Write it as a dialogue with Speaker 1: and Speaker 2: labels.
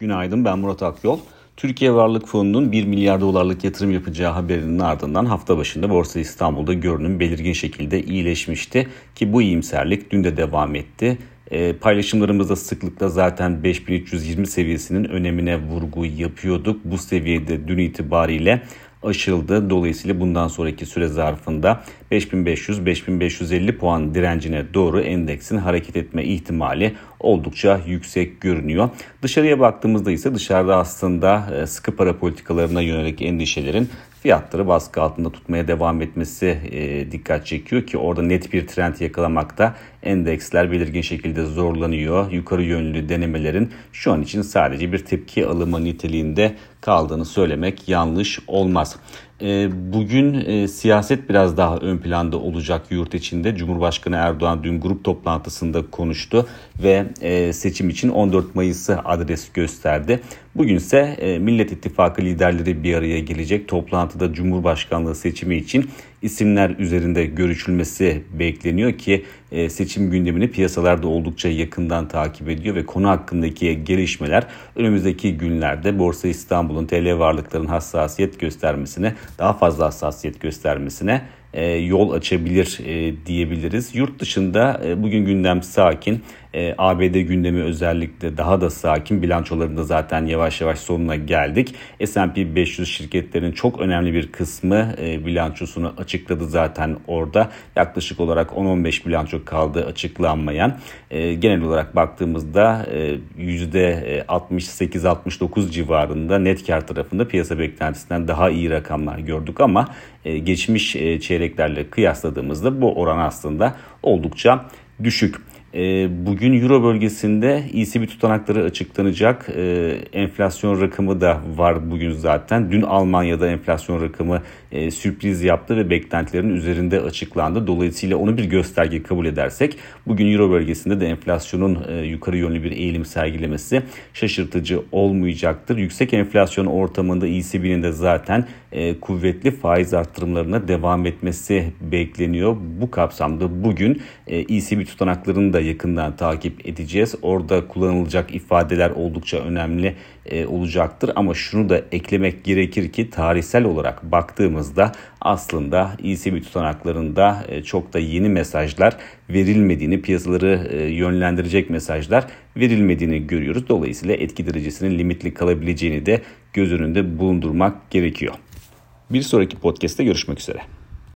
Speaker 1: Günaydın ben Murat Akyol. Türkiye Varlık Fonu'nun 1 milyar dolarlık yatırım yapacağı haberinin ardından hafta başında Borsa İstanbul'da görünüm belirgin şekilde iyileşmişti ki bu iyimserlik dün de devam etti. E, paylaşımlarımızda sıklıkla zaten 5320 seviyesinin önemine vurgu yapıyorduk. Bu seviyede dün itibariyle aşıldı. Dolayısıyla bundan sonraki süre zarfında 5500-5550 puan direncine doğru endeksin hareket etme ihtimali oldukça yüksek görünüyor. Dışarıya baktığımızda ise dışarıda aslında e, sıkı para politikalarına yönelik endişelerin fiyatları baskı altında tutmaya devam etmesi e, dikkat çekiyor ki orada net bir trend yakalamakta endeksler belirgin şekilde zorlanıyor. Yukarı yönlü denemelerin şu an için sadece bir tepki alımı niteliğinde kaldığını söylemek yanlış olmaz. E, bugün e, siyaset biraz daha ön planda olacak yurt içinde. Cumhurbaşkanı Erdoğan dün grup toplantısında konuştu ve e, seçim için 14 Mayıs'ı adres gösterdi. Bugünse Millet İttifakı liderleri bir araya gelecek. Toplantıda Cumhurbaşkanlığı seçimi için isimler üzerinde görüşülmesi bekleniyor ki e, seçim gündemini piyasalarda oldukça yakından takip ediyor ve konu hakkındaki gelişmeler önümüzdeki günlerde Borsa İstanbul'un TL varlıkların hassasiyet göstermesine, daha fazla hassasiyet göstermesine yol açabilir e, diyebiliriz. Yurt dışında bugün gündem sakin. E, ABD gündemi özellikle daha da sakin. Bilançolarında zaten yavaş yavaş sonuna geldik. S&P 500 şirketlerin çok önemli bir kısmı e, bilançosunu açıkladı zaten orada. Yaklaşık olarak 10-15 bilanço kaldı açıklanmayan. E, genel olarak baktığımızda e, %68-69 civarında net kar tarafında piyasa beklentisinden daha iyi rakamlar gördük ama e, geçmiş e, çeyreklerle kıyasladığımızda bu oran aslında oldukça düşük. Ee, bugün Euro bölgesinde ECB tutanakları açıklanacak. Ee, enflasyon rakamı da var bugün zaten. Dün Almanya'da enflasyon rakamı e, sürpriz yaptı ve beklentilerin üzerinde açıklandı. Dolayısıyla onu bir gösterge kabul edersek bugün Euro bölgesinde de enflasyonun e, yukarı yönlü bir eğilim sergilemesi şaşırtıcı olmayacaktır. Yüksek enflasyon ortamında ECB'nin de zaten e, kuvvetli faiz arttırımlarına devam etmesi bekleniyor. Bu kapsamda bugün ECB tutanaklarını da yakından takip edeceğiz. Orada kullanılacak ifadeler oldukça önemli e, olacaktır. Ama şunu da eklemek gerekir ki tarihsel olarak baktığımızda aslında ECB tutanaklarında e, çok da yeni mesajlar verilmediğini, piyasaları e, yönlendirecek mesajlar verilmediğini görüyoruz. Dolayısıyla etki derecesinin limitli kalabileceğini de göz önünde bulundurmak gerekiyor. Bir sonraki podcast'te görüşmek üzere.